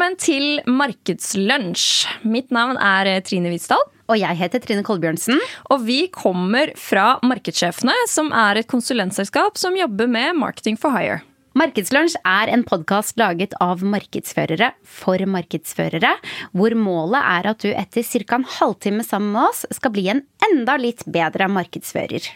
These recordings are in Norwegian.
Velkommen til Markedslunsj. Mitt navn er Trine Hvitsdal. Og jeg heter Trine Kolbjørnsen. Og vi kommer fra Markedssjefene, som er et konsulentselskap som jobber med Marketing for hire. Markedslunsj er en podkast laget av markedsførere for markedsførere, hvor målet er at du etter ca. en halvtime sammen med oss skal bli en enda litt bedre markedsfører.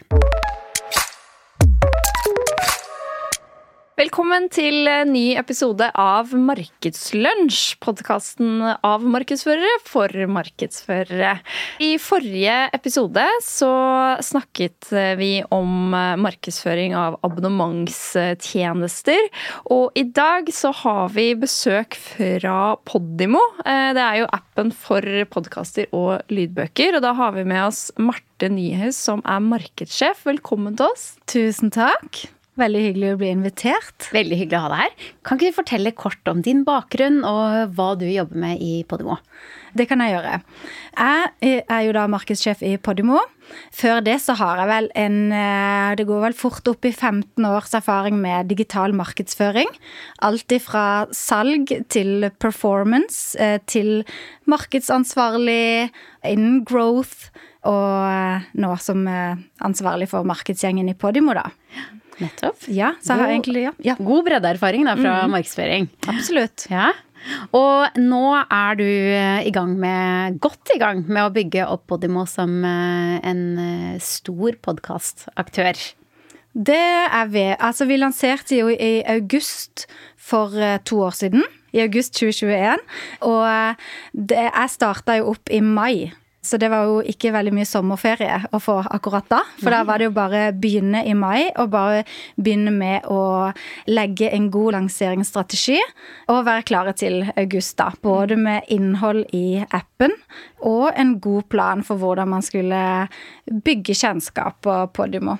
Velkommen til en ny episode av Markedslunsj. Podkasten av markedsførere for markedsførere. I forrige episode så snakket vi om markedsføring av abonnementstjenester. Og i dag så har vi besøk fra Podimo. Det er jo appen for podkaster og lydbøker. Og da har vi med oss Marte Nyhus, som er markedssjef. Velkommen til oss. Tusen takk. Veldig hyggelig å bli invitert. Veldig hyggelig å ha deg her. Kan ikke du fortelle kort om din bakgrunn og hva du jobber med i Podimo? Det kan jeg gjøre. Jeg er jo da markedssjef i Podimo. Før det så har jeg vel en eh, Det går vel fort opp i 15 års erfaring med digital markedsføring. Alt fra salg til performance eh, til markedsansvarlig innen growth, og eh, nå som ansvarlig for markedsgjengen i Podimo, da. Nettopp. Ja, så jeg har egentlig, ja. ja. God breddeerfaring da, fra mm. markedsføring. Absolutt. Ja. Og nå er du eh, i gang med, godt i gang med å bygge opp Podimo som eh, en eh, stor podkastaktør. Det er vi. Altså, vi lanserte jo i august for to år siden. I august 2021. Og det, jeg starta jo opp i mai så det var jo ikke veldig mye sommerferie å få akkurat da. For da var det jo bare begynne i mai og bare begynne med å legge en god lanseringsstrategi og være klare til august, da. Både med innhold i appen og en god plan for hvordan man skulle bygge kjennskap på Podimo.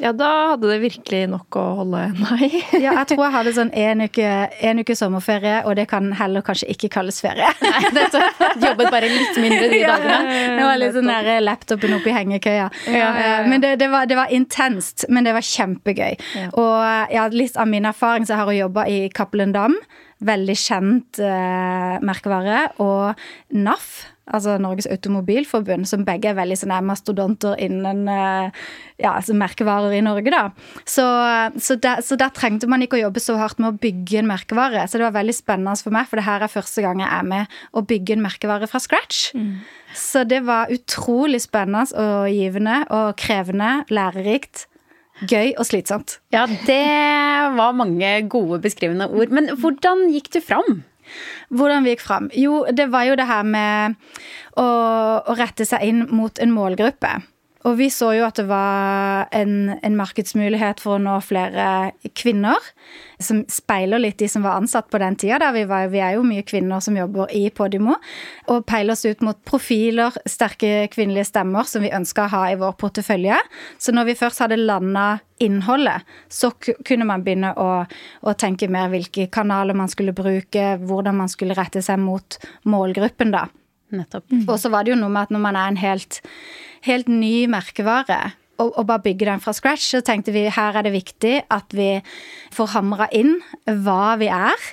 Ja, da hadde det virkelig nok å holde nei. ja, jeg tror jeg hadde sånn en uke, en uke, sommerferie, og det kan heller kanskje ikke kalles ferie. Nei, det Jobbet bare litt mindre de dagene. det var litt sånn der laptopen oppi hengekøya. Ja, ja, men det, det, var, det, var, intenst, men det var kjempegøy. Og ja, litt av min erfaring så har jeg jobba i Cappelen Dam. Veldig kjent eh, merkevare. Og NAF altså Norges Automobilforbund, som begge er veldig sånne mastodonter innen eh, ja, altså merkevarer i Norge. da. Så, så, der, så, der, trengte man ikke å jobbe så hardt med å bygge en merkevare. Så det var veldig spennende for meg, for det her er første gang jeg er med å bygge en merkevare fra scratch. Mm. Så det var utrolig spennende og givende og krevende, lærerikt. Gøy og slitsomt. Ja, det var mange gode beskrivende ord. Men hvordan gikk du fram? Hvordan vi gikk fram? Jo, det var jo det her med å, å rette seg inn mot en målgruppe. Og vi så jo at det var en, en, markedsmulighet for å nå flere kvinner. Som speiler litt de som var ansatt på den tida. Vi, vi, er jo mye kvinner som jobber i Podimo. Og peiler oss ut mot profiler, sterke kvinnelige stemmer, som vi ønska å ha i vår portefølje. Så når vi først hadde landa innholdet, så kunne man begynne å, å, tenke mer hvilke kanaler man skulle bruke, hvordan man skulle rette seg mot målgruppen, da. Nettopp. Og så var det jo noe med at når man er en helt, helt ny merkevare, og, og, bare bygge den fra scratch, så tenkte vi her er det viktig at vi får hamra inn hva vi er.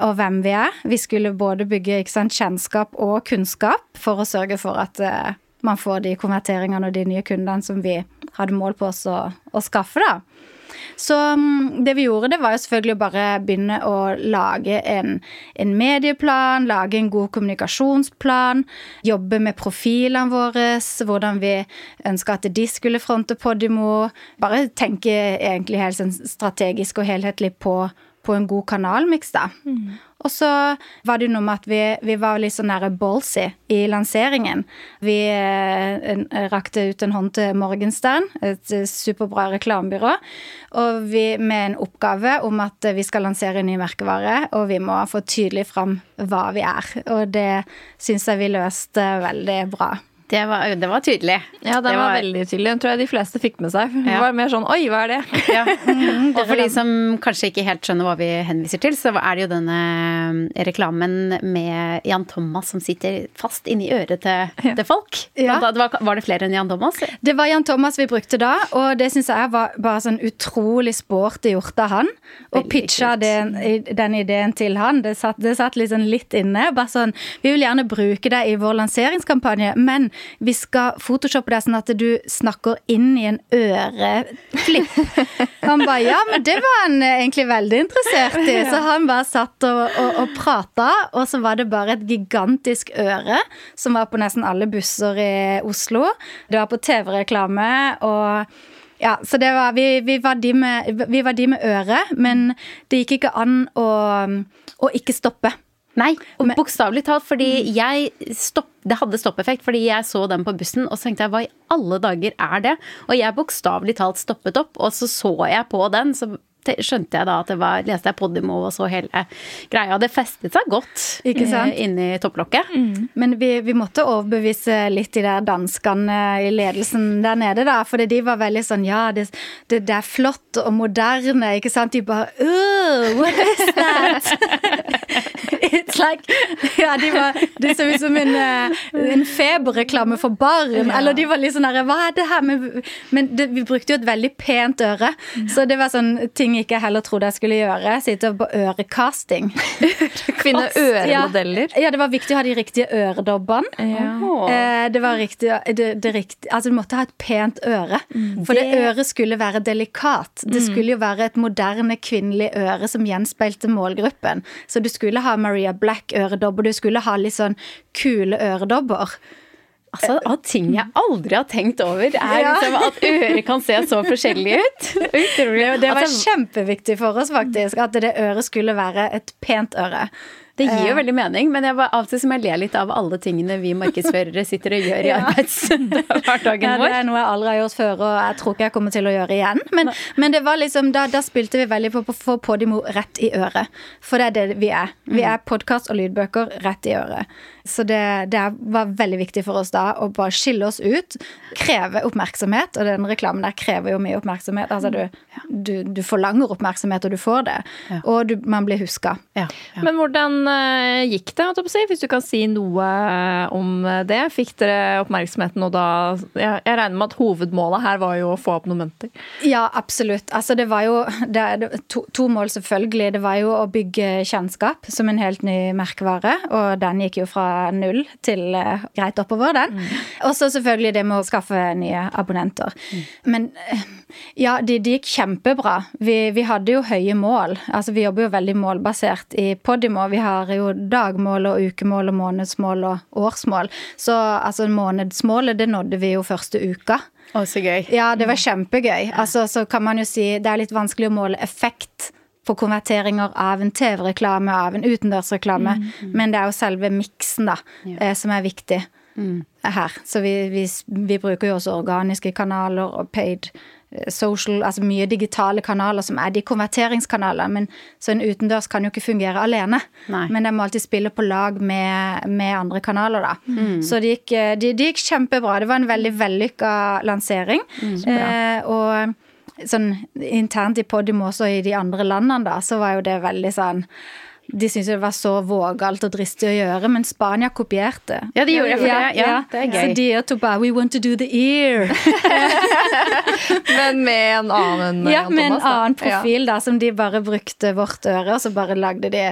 Og hvem vi er. Vi skulle både bygge sant, kjennskap og kunnskap for å sørge for at uh, man får de konverteringene og de nye kundene som vi hadde mål på oss å, å skaffe. da. Så mm, det vi gjorde, det var jo selvfølgelig å bare begynne å lage en, en medieplan, lage en god kommunikasjonsplan, jobbe med profilene våre, hvordan vi ønska at de skulle fronte Podimo. Bare tenke egentlig helt sånn strategisk og helhetlig på, på en god kanalmiks, da. Mm. Og så var det jo noe med at vi, vi var litt sånn nære ballsy i lanseringen. Vi eh, rakte ut en hånd til Morgenstern, et eh, superbra reklamebyrå, med en oppgave om at vi skal lansere en ny merkevare, og vi må få tydelig fram hva vi er. Og det syns jeg vi løste veldig bra. Det var, det var tydelig. Ja, den Det var, veldig tydelig. Den tror jeg de fleste fikk med seg. Det var mer sånn oi, hva er det? Ja. Og for de som kanskje ikke helt skjønner hva vi henviser til, så er det jo denne eh, reklamen med Jan Thomas som sitter fast inni øret til, til folk. Ja. Da, det var, var det flere enn Jan Thomas? Det var Jan Thomas vi brukte da, og det syns jeg var bare sånn utrolig sporty gjort av han. Og Veldig pitcha den, den ideen til han. Det satt, det satt liksom litt inne. Bare sånn Vi vil gjerne bruke det i vår lanseringskampanje, men vi skal photoshoppe deg sånn at du snakker inn i en øreflipp. Han bare Ja, men det var han egentlig veldig interessert i. Så han bare satt og, og, og prata, og så var det bare et gigantisk øre som var på nesten alle busser i Oslo. Det var på TV-reklame og ja, så det var, vi, vi, var de med, vi var de med øre, men det gikk ikke an å, å ikke stoppe. Nei, bokstavelig talt, fordi jeg stopp, det hadde stoppeffekt fordi jeg så den på bussen, og så tenkte jeg hva i alle dager er det? Og jeg bokstavelig talt stoppet opp, og så så jeg på den, så skjønte jeg da at det var Leste jeg Podimo og så hele greia. Det festet seg godt Ikke sant? eh, inni topplokket. Men vi, vi måtte overbevise litt de der danskene i ledelsen der nede, da. For de var veldig sånn ja, det, det, det er flott og moderne, ikke sant. De bare uh, what is that? It's like Ja, de var Det så ut som en, eh, en feberreklame for barn. Eller de var litt sånn herre Hva er det her med Men det, vi brukte jo et veldig pent øre, så det var sånn ting jeg ikke heller trodde jeg skulle gjøre. Sitte på ørecasting. Finne øremodeller. Ja, det var viktig å ha de riktige øredobbene. Ja. Eh, det var riktig, det, det riktig Altså, du måtte ha et pent øre. For det, Det- øret skulle være delikat. Det skulle jo være et moderne kvinnelig øre som gjenspeilte målgruppen. Så du skulle ha Maria Black-øredobber, du skulle ha litt sånn kule øredobber. Altså, Av ting jeg aldri har tenkt over, er liksom at øret kan se så forskjellig ut. Utrolig. Det var Altså, kjempeviktig for oss, faktisk, at det øret skulle være et pent øre. Det gir jo veldig mening, men jeg var av og til som jeg ler litt av alle tingene vi markedsførere sitter og gjør i arbeidshverdagen Ja, det er noe jeg aldri har gjort før, og jeg tror ikke jeg kommer til å gjøre igjen. Men, men det var liksom, da, da spilte vi veldig på å få Podimo rett i øret. For det er det vi er. Vi er podkast og lydbøker rett i øret. Så det, det var veldig viktig for oss da å bare skille oss ut. Kreve oppmerksomhet, og den reklamen der krever jo mye oppmerksomhet. Altså du, du, du forlanger oppmerksomhet, og du får det. Og du, man blir huska. Ja, ja. Men hvordan eh, gikk det, holdt jeg på å si? Hvis du kan si noe eh, om det? Fikk dere oppmerksomheten, og da Jeg, jeg regner med at hovedmålet her var jo å få opp noen mønter. Ja, absolutt. Altså, det var jo det, det, to, to mål, selvfølgelig. Det var jo å bygge kjennskap som en helt ny merkevare. Og den gikk jo fra null til uh, greit oppover, den. Og så selvfølgelig det med å skaffe nye abonnenter. Men eh, ja, det de gikk kjempebra. Vi, vi hadde jo høye mål. Altså, vi jobber jo veldig målbasert i Podimo. Vi har jo dagmål og ukemål og månedsmål og årsmål. Så altså, månedsmålet, det nådde vi jo første uka. Å, så gøy. Ja, det var kjempegøy. Altså, så kan man jo si det er litt vanskelig å måle effekt på konverteringer av en TV-reklame, av en utendørsreklame, men det er jo selve miksen da, eh, som er viktig her. Så vi, vi, vi bruker jo også organiske kanaler og paid eh, social, altså mye digitale kanaler som er de konverteringskanaler, men så en utendørs kan jo ikke fungere alene. Nei. Men jeg må alltid spille på lag med, med andre kanaler, da. Så det gikk, de, det, det gikk kjempebra. Det var en veldig vellykka lansering. eh, og sånn internt i Podimo også i de andre landene, da, så var jo det veldig sånn de syntes det var så vågalt og dristig å gjøre, men Spania kopierte. Ja, de gjorde det, for det- ja, det er gøy. Så de tok bare We want to do the ear. Men med en annen Ja, Jan med en Thomas, da. annen profil, da, som de bare brukte vårt øre, og så bare lagde de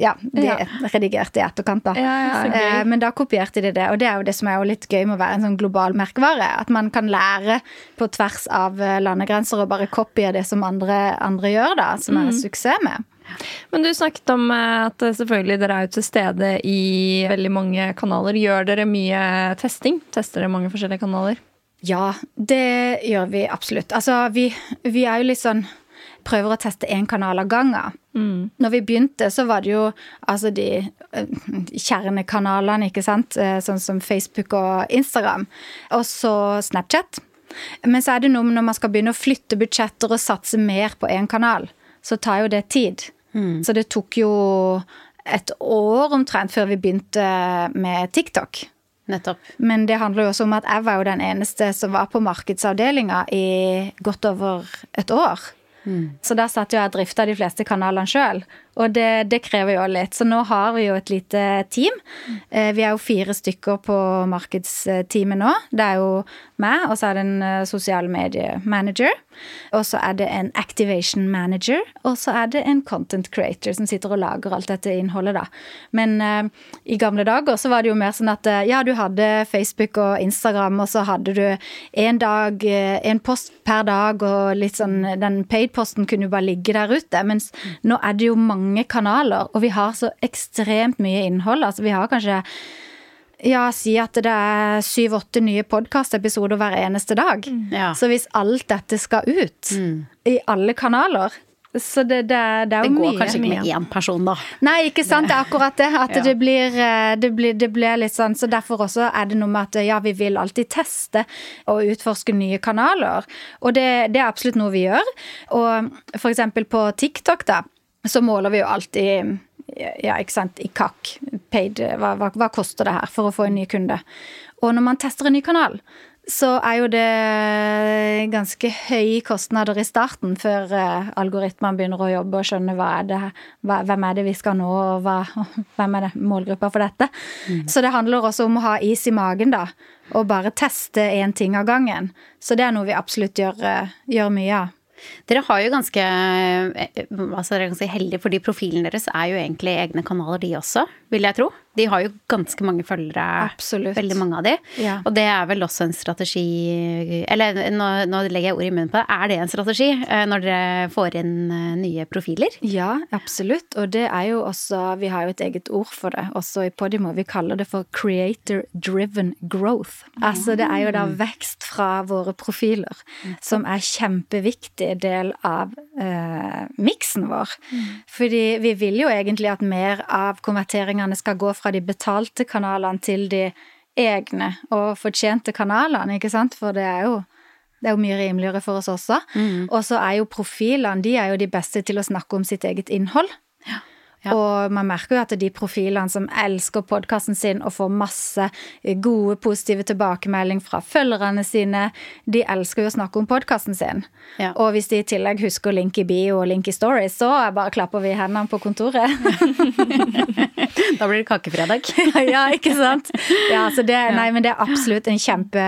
Ja, de Ja. redigerte i etterkant, da. Ja, ja. Eh, Men da kopierte de det, og det er jo det som er jo litt gøy med å være en sånn global merkevare. At man kan lære på tvers av eh, landegrenser og bare kopiere det som andre, andre gjør, da, som Mm. er suksess med. Men du snakket om eh, at eh, selvfølgelig dere er jo til stede i veldig mange kanaler. Gjør dere mye testing? Tester dere mange forskjellige kanaler? Ja, det gjør vi absolutt. Altså, vi, vi er jo litt sånn Prøver å teste én kanal av gangen. Når vi begynte, så var det jo altså de eh, kjernekanalene, ikke sant. Eh, Sånn som Facebook og Instagram. Og så Snapchat. Men så er det noe med når man skal begynne å flytte budsjetter og satse mer på én kanal, så tar jo det tid. Så det tok jo et år omtrent før vi begynte med TikTok. Nettopp. Men det handler jo også om at jeg var jo den eneste som var på markedsavdelinga i godt over et år. Så da satt jo jeg og drifta de fleste kanalene sjøl, og det, det, krever jo litt. Så nå har vi jo et lite team. Eh, vi er jo fire stykker på markedsteamet nå. Det er jo meg, og så er det en sosial sosiale medier-manager. Og så er det en activation manager, og så er det en content creator som sitter og lager alt dette innholdet, da. Men uh, i gamle dager så var det jo mer sånn at uh, ja, du hadde Facebook og Instagram, og så hadde du en dag, en post per dag, og litt sånn Den paid-posten kunne jo bare ligge der ute. Mens nå er det jo mange kanaler, og vi har så ekstremt mye innhold. Altså vi har kanskje ja, si at det er syv-åtte nye podkastepisoder hver eneste dag. Mm. Ja. Så hvis alt dette skal ut mm. i alle kanaler så det, det, det er jo mye. Det går kanskje ikke med én person, da. Nei, ikke sant. Det er akkurat det. At ja. det, blir, eh, det, blir, det, blir, litt sånn. Så derfor også er det noe med at ja, vi vil alltid teste og utforske nye kanaler. Og det, det er absolutt noe vi gjør. Og for eksempel på TikTok, da, så måler vi jo alltid ja, ikke sant, i kakk, paid, hva, hva, hva, koster det her for å få en ny kunde? Og når man tester en ny kanal, så er jo det ganske høye kostnader i starten, før uh, algoritmene begynner å jobbe og skjønne hva er det, hva, hvem er det vi skal nå, og hva, hvem er det målgruppa for dette. Mm. Så det handler også om å ha is i magen, da, og bare teste én ting av gangen. Så det er noe vi absolutt gjør, uh, gjør mye av. Dere har jo ganske altså dere er ganske heldige, fordi profilen deres er jo egentlig egne kanaler, de også, vil jeg tro. De har jo ganske mange følgere. Absolutt. Veldig mange av de. Ja. Og det er vel også en strategi Eller nå, nå legger jeg ord i munnen på det. Er det en strategi eh, når dere får inn eh, nye profiler? Ja, absolutt. Og det er jo også Vi har jo et eget ord for det også i Podimo. Vi kaller det for creator driven growth. Altså det er jo da vekst fra våre profiler, som er kjempeviktig del av eh, miksen vår. Mm. Fordi vi vil jo egentlig at mer av konverteringene skal gå fra fra de betalte kanalene til de egne og fortjente kanalene, ikke sant? For det er jo, det er jo mye rimeligere for oss også. Mm. Og så er jo profilene de er jo de beste til å snakke om sitt eget innhold. Ja. Ja. Og man merker jo at de profilene som elsker podkasten sin og får masse gode, positive tilbakemelding fra følgerne sine, de elsker jo å snakke om podkasten sin. Ja. Og hvis de i tillegg husker link i bio og link i stories, så bare klapper vi hendene på kontoret. da blir det kakefredag. ja, ikke sant. Ja, så det, nei, men det er absolutt en, kjempe,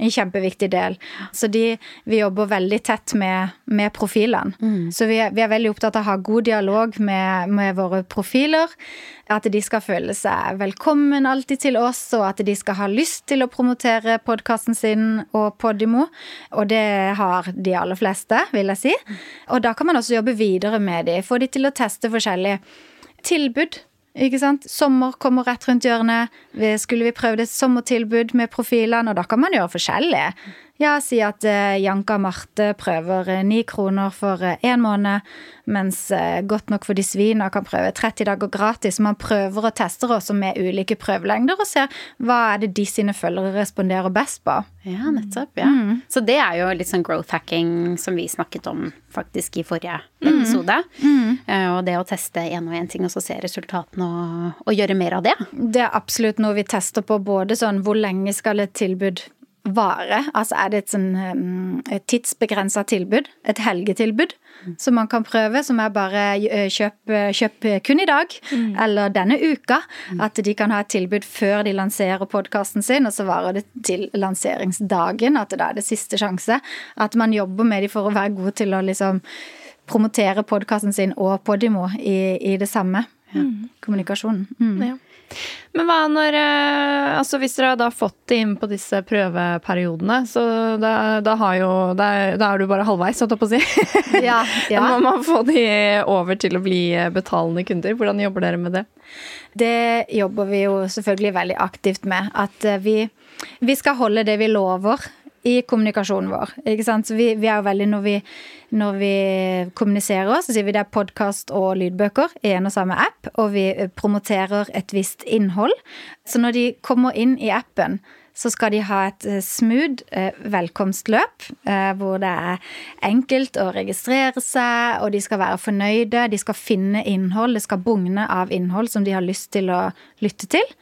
en kjempeviktig del. Så de, vi jobber veldig tett med, med profilene. Mm. Så vi er, vi er, veldig opptatt av å ha god dialog med, med våre våre profiler. At de skal føle seg velkommen alltid til oss, og at de skal ha lyst til å promotere podkasten sin og Podimo. Og det har de aller fleste, vil jeg si. Og da kan man også jobbe videre med de. Få de til å teste forskjellige tilbud. Ikke sant? Sommer kommer rett rundt hjørnet. Skulle vi prøvd et sommertilbud med profilene, og da kan man gjøre forskjellig. Ja, si at uh, Janka Marte prøver eh, ni kroner for én uh, måned, mens Godt nok for de svina kan prøve 30 dager gratis. Man prøver og tester også med ulike prøvelengder og ser hva er det de sine følgere responderer best på. Ja, nettopp. ja. Mm. Så det er jo litt sånn growth hacking som vi snakket om faktisk i forrige mm. episode. Mm. og det å teste én og én ting og så se resultatene og, og gjøre mer av det. Det er absolutt noe vi tester på, både sånn hvor lenge skal et tilbud vare? Altså er det et sånn et tidsbegrensa tilbud? Et helgetilbud mm. som man kan prøve, som er bare kjøp, kjøp kun i dag, mm. eller denne uka. Mm. At de kan ha et tilbud før de lanserer podkasten sin, og så varer det til lanseringsdagen. At det da er det siste sjanse. At man jobber med de for å være god til å liksom promotere podkasten sin og Podimo i, i det samme. Ja. Kommunikasjonen. Mm. Ja. Men hva når eh, Altså hvis dere har fått det inn på disse prøveperiodene, så da, da, jo, da, da er du bare halvveis, holdt jeg på å si. Ja, ja. Da må man få de over til å bli betalende kunder. Hvordan jobber dere med det? Det jobber vi jo selvfølgelig veldig aktivt med. At eh, vi, vi skal holde det vi lover i kommunikasjonen vår. Ikke sant? Så vi, vi er jo veldig når vi, når vi kommuniserer, så sier vi det er podkast og lydbøker i en og samme app, og vi promoterer et visst innhold. Så når de kommer inn i appen, så skal de ha et eh, smooth eh, velkomstløp, eh, hvor det er enkelt å registrere seg, og de skal være fornøyde. De skal finne innhold, det skal bugne av innhold som de har lyst til å lytte til.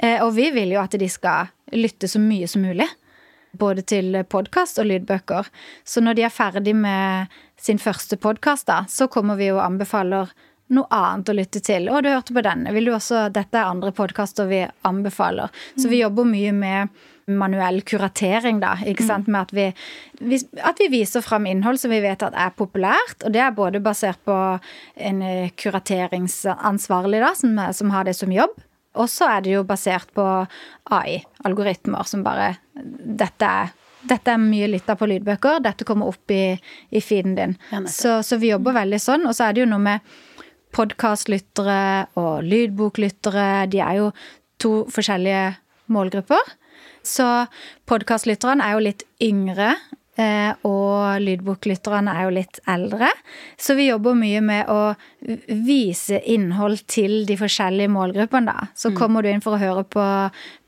Og vi vil jo at de skal lytte så mye som mulig. Både til podkast og lydbøker. Så når de er ferdig med sin første podkast, så kommer vi og anbefaler noe annet å lytte til. Og du hørte på denne. Vil du også, dette er andre podkaster vi anbefaler. Så vi jobber mye med manuell kuratering, da. ikke sant? Med at vi, at vi viser fram innhold som vi vet at er populært. Og det er både basert på en eh, kurateringsansvarlig da, som, som har det som jobb. Og så er det jo basert på AI-algoritmer som bare Dette er dette er mye lytta på lydbøker. Dette kommer opp i, i feeden din. Ja, så, så, vi jobber veldig sånn. Og så er det jo noe med podkastlyttere og lydboklyttere. De er jo to forskjellige målgrupper. Så podkastlytterne er jo litt yngre, og lydboklytterne er jo litt eldre. Så vi jobber mye med å vise innhold til de forskjellige målgruppene, da. Så mm. kommer du inn for å høre på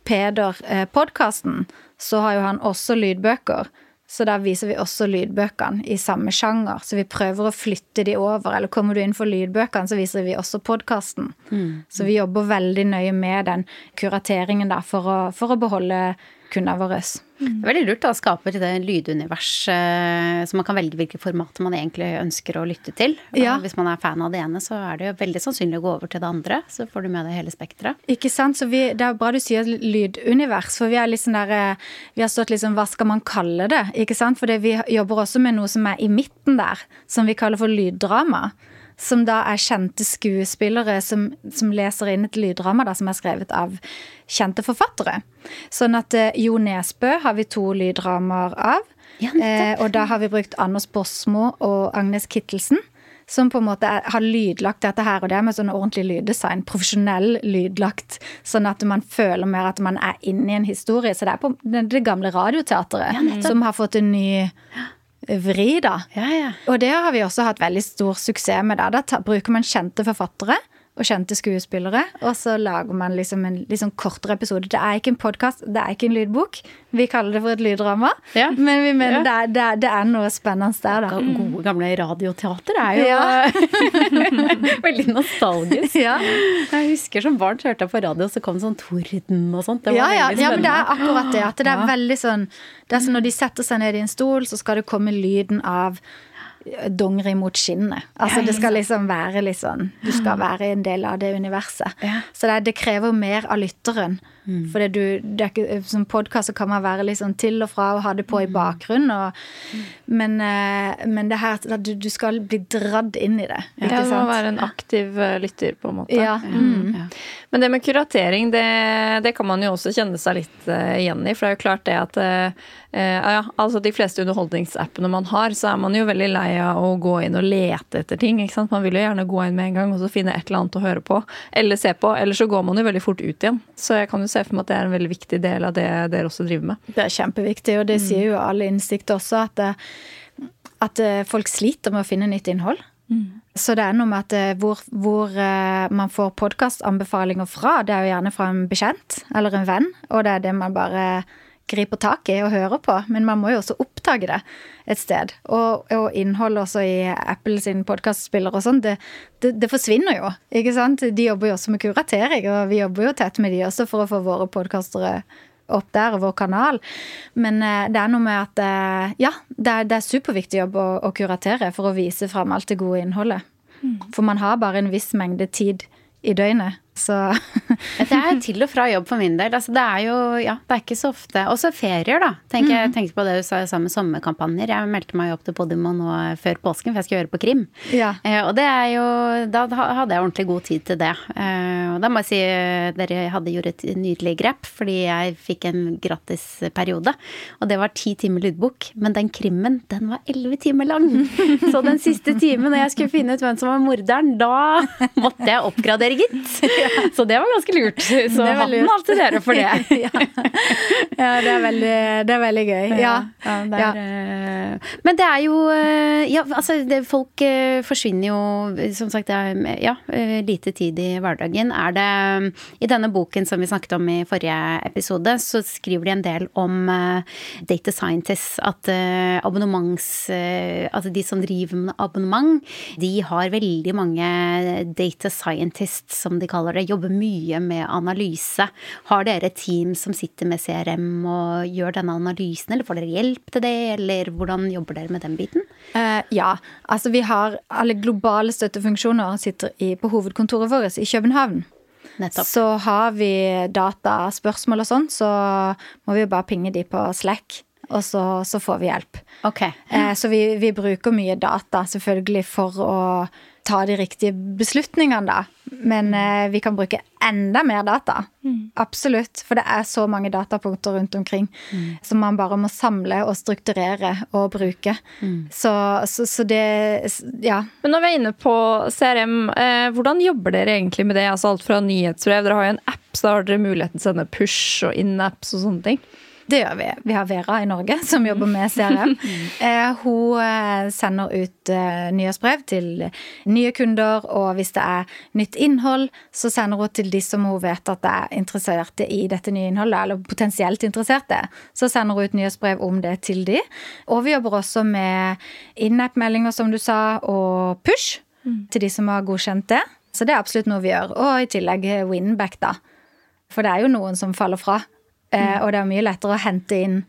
Peder-podkasten, eh, så har jo han også lydbøker. Så da viser vi også lydbøkene i samme sjanger. Så vi prøver å flytte de over. Eller kommer du inn for lydbøkene, så viser vi også podkasten. Mm. Så vi jobber veldig nøye med den kurateringen da, for å, for å beholde kundene våre. Det er veldig lurt å skape det lydunivers eh, så man kan velge hvilke formater man egentlig ønsker å lytte til. Ja. Hvis man er fan av det ene, så er det jo veldig sannsynlig å gå over til det andre. Så får du med deg hele spekteret. Ikke sant. Så vi, det er bra du sier lydunivers, for vi er sånn der eh, Vi har stått sånn Hva skal man kalle det? Ikke sant. For vi jobber også med noe som er i midten der, som vi kaller for lyddrama som da er kjente skuespillere som, som leser inn et lyddrama da, som er skrevet av kjente forfattere. Sånn at eh, Jo Nesbø har vi to lyddramaer av. Ja, eh, og da har vi brukt Anders Bosmo og Agnes Kittelsen. Som på en måte er, har lydlagt dette her, og det med sånn ordentlig lyddesign. Profesjonell lydlagt. Sånn at man føler mer at man er inne i en historie. Så det er på det, det gamle radioteatret ja, som har fått en ny vri, da. Ja, ja. Og det har vi også hatt veldig stor suksess med. Da, da bruker man kjente forfattere og kjente skuespillere. Og så lager man liksom en liksom kortere episode. Det er ikke en podkast, det er ikke en lydbok. Vi kaller det for et lyddrama. Ja. Men vi mener ja. det, er, det, er, det, er, noe spennende der, da. Gode, gamle radioteater er jo ja. veldig nostalgisk. Jeg husker som barn hørte jeg på radio, så kom sånn torden og sånt. Det var ja, ja. ja, men det er akkurat det. At det er veldig sånn Det er som når de setter seg ned i en stol, så skal det komme lyden av dongeri mot skinnet. Altså det skal liksom være litt sånn Du skal være en del av det universet. Så det, det krever mer av lytteren. Mm. For ikke, som podkast kan man være litt sånn til og fra og ha det på i mm. bakgrunnen. Og, mm. men, eh, men, det her at du, du, skal bli dradd inn i det. Ikke Ja, du må være en aktiv eh, lytter, på en måte. Ja. Mm. ja. Men det med kuratering, det, det, kan man jo også kjenne seg litt igjen i. For det er jo klart det at ja, altså de fleste underholdningsappene man har, så er man jo veldig lei av å gå inn og lete etter ting. ikke sant? Man vil jo gjerne gå inn med en gang og så finne et eller annet å høre på. Eller se på. Eller så går man jo veldig fort ut igjen. Så jeg kan jo se for meg at det er en veldig viktig del av det dere også driver med. Det er kjempeviktig, og det mm. sier jo alle innsikt også, at, eh, at, eh, folk sliter med å finne nytt innhold. Mm. Så det er noe med at eh, hvor, hvor man får podkastanbefalinger fra, det er jo gjerne fra en bekjent eller en venn, og det er det man bare griper tak i og hører på, men man må jo også oppdage det et sted. Og, og innhold også i Apple sin podkastspiller og sånn, det, det, det, forsvinner jo, ikke sant. De jobber jo også med kuratering, og vi jobber jo tett med de også for å få våre podkastere opp der, vår kanal. Men eh, det er noe med at eh, ja, det er, det er superviktig jobb å, å, kuratere for å vise fram alt det gode innholdet. Mm. For man har bare en viss mengde tid i døgnet. Så Det er til og fra jobb for min del. Altså, det er jo Ja, det er ikke så ofte. Også ferier, da. Tenk, mm. Jeg tenkte på det du sa sammen med sommerkampanjer. Jeg meldte meg opp til Podimo nå før påsken, for jeg skal gjøre på krim. Ja. Eh, og det er jo Da hadde jeg ordentlig god tid til det. Eh, og da må jeg si eh, dere hadde gjort et nydelig grep, fordi jeg fikk en gratis periode. Og det var ti timer lydbok. Men den krimmen, den var elleve timer lang. Så den siste timen, når jeg skulle finne ut hvem som var morderen, da måtte jeg oppgradere, gitt. Så det var ganske lurt. Så hatten av til dere for det. ja. ja, det er veldig, det er veldig gøy. Ja. ja eh, Men det er jo eh, Ja, altså, det, folk eh, forsvinner jo Som sagt, det er ja, lite tid i hverdagen. Er det I denne boken som vi snakket om i forrige episode, så skriver de en del om data scientists. At abonnements Altså de som driver med abonnement, de har veldig mange data scientists, som de kaller det. Jobber mye med analyse. Har dere et team som sitter med CRM og gjør denne analysen, eller får dere hjelp til det, eller hvordan jobber dere med den biten? Uh, ja. Altså, vi har alle globale støttefunksjoner sitter i, på hovedkontoret vårt i København. Nettopp. Så har vi dataspørsmål og sånn, så må vi jo bare pinge de på Slack, og så, så får vi hjelp. Okay. Eh, så vi, vi bruker mye data selvfølgelig for å ta de riktige beslutningene, da. Men eh, vi kan bruke enda mer data. Absolutt. For det er så mange datapunkter rundt omkring som man bare må samle og strukturere og bruke. Så, så, så det Ja. Men når vi er inne på CRM, eh, hvordan jobber dere egentlig med det? Altså alt fra nyhetsbrev, dere har jo en app, så da har dere muligheten til å sende push og in-apps og sånne ting. Det gjør vi. Vi har Vera i Norge som jobber med CRM. Eh, hun eh, sender ut eh, nyhetsbrev til nye kunder, og hvis det er nytt innhold, så sender hun til de som hun vet at er interesserte i dette nye innholdet, eller potensielt interesserte. Så sender hun ut nyhetsbrev om det til de. Og vi jobber også med in-app-meldinger, som du sa, og push til de som har godkjent det. Så det er absolutt noe vi gjør. Og i tillegg winback, da. For det er jo noen som faller fra. Eh, og det er mye lettere å hente inn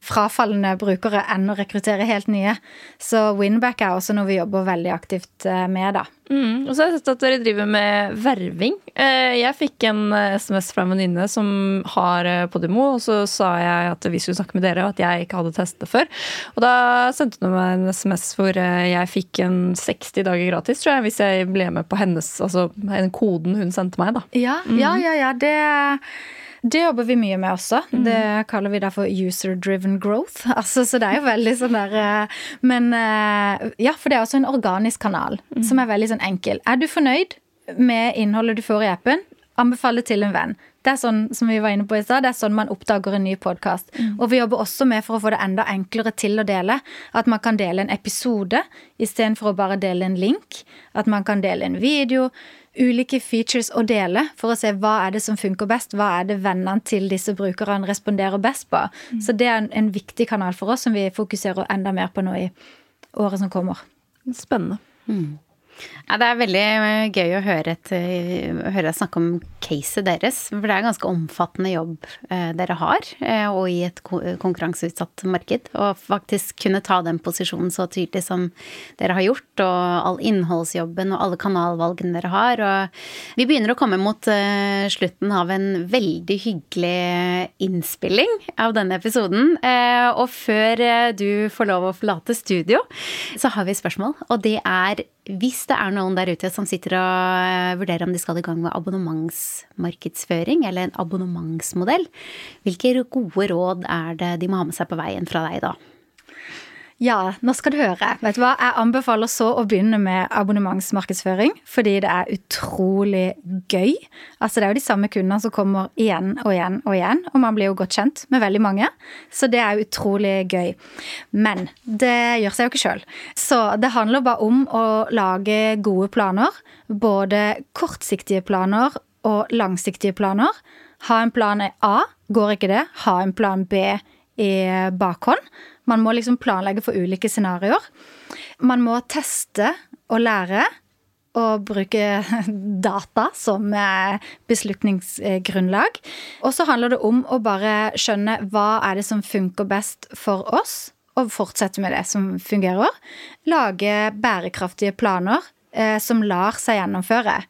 frafallende brukere enn å rekruttere helt nye. Så winback er også noe vi jobber veldig aktivt eh, med, da. Mm. Og så har jeg sett at dere driver med verving. Eh, Jeg fikk en SMS fra en venninne som har Podimo, og så sa jeg at vi skulle snakke med dere, og at jeg ikke hadde testet det før. Og da sendte hun meg en SMS hvor jeg fikk en 60 dager gratis, tror jeg, hvis jeg ble med på hennes, altså den koden hun sendte meg, da. Ja, ja, ja. ja. Det, det jobber vi mye med også. Det kaller vi da for user driven growth. Altså, så det er jo veldig sånn der eh, Men eh, ja, for det er også en organisk kanal som er veldig sånn enkel. Er du fornøyd med innholdet du får i appen? Anbefale til en venn. Det er sånn som vi var inne på i sted, det er sånn man oppdager en ny podkast. Og vi jobber også med for å få det enda enklere til å dele. At man kan dele en episode istedenfor å bare dele en link. At man kan dele en video. Ulike features å dele for å se hva er det som funker best. Hva er det vennene til disse brukerne responderer best på. Så det er en, en viktig kanal for oss som vi fokuserer enda mer på nå i året som kommer. Spennende. Ja, det er veldig eh, gøy å høre, et, eh, høre deg snakke om caset deres. For det er en ganske omfattende jobb eh, dere har, og i et konkurranseutsatt marked. Og faktisk kunne ta den posisjonen så tydelig som dere har gjort, og all innholdsjobben og alle kanalvalgene dere har. Og vi begynner å komme mot slutten av en veldig hyggelig innspilling av denne episoden. Og før du får lov å forlate studio, så har vi spørsmål, og det er hvis det er noen der ute som sitter og eh, vurderer om de skal i gang med abonnementsmarkedsføring eller en abonnementsmodell, hvilke gode råd er det de må ha med seg på veien fra deg da? Ja, nå skal du høre. Vet du hva? Jeg anbefaler så å begynne med abonnementsmarkedsføring, fordi det er utrolig gøy. Altså, det er jo de samme kundene som kommer igjen og igjen og igjen, og man blir jo godt kjent med veldig mange. Så det er utrolig gøy. Men det gjør seg jo ikke sjøl. Så det handler bare om å lage gode planer. Både kortsiktige planer og langsiktige planer. Ha en plan A. Går ikke det, ha en plan B i bakhånd. Man må liksom planlegge for ulike scenarioer. Man må teste og lære og bruke data som eh, beslutningsgrunnlag. Og så handler det om å bare skjønne hva er det som funker best for oss, og fortsette med det som fungerer. Lage bærekraftige planer eh, som lar seg gjennomføre.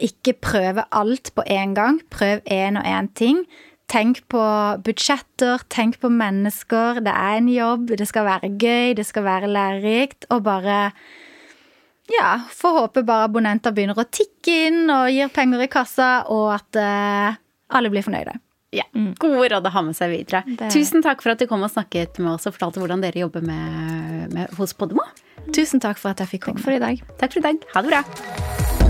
Ikke prøve alt på én gang. Prøv én og én ting. Tenk på budsjetter, tenk på mennesker. Det er en jobb, det skal være gøy, det skal være lærerikt. Og bare Ja, får håpe bare abonnenter begynner å tikke inn og gir penger i kassa, og at uh, alle blir fornøyde. Ja, Gode råd å ha med seg videre. Det- Tusen takk for at du kom og snakket med oss og fortalte hvordan dere jobber med, med, hos Podemo. Tusen takk for at jeg fikk komme. For i dag. Takk for i dag. Ha det bra.